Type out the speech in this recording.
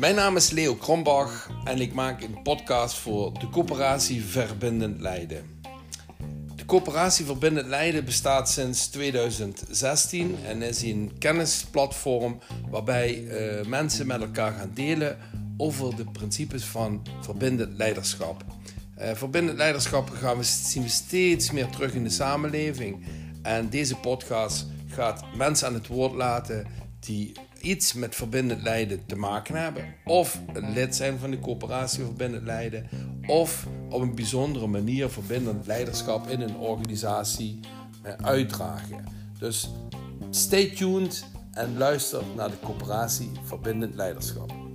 Mijn naam is Leo Krombach en ik maak een podcast voor de coöperatie Verbindend Leiden. De coöperatie Verbindend Leiden bestaat sinds 2016 en is een kennisplatform waarbij uh, mensen met elkaar gaan delen over de principes van verbindend leiderschap. Uh, verbindend leiderschap gaan we, zien we steeds meer terug in de samenleving. En deze podcast gaat mensen aan het woord laten die iets met verbindend leiden te maken hebben. Of lid zijn van de coöperatie verbindend leiden. Of op een bijzondere manier verbindend leiderschap in een organisatie eh, uitdragen. Dus stay tuned en luister naar de coöperatie verbindend leiderschap.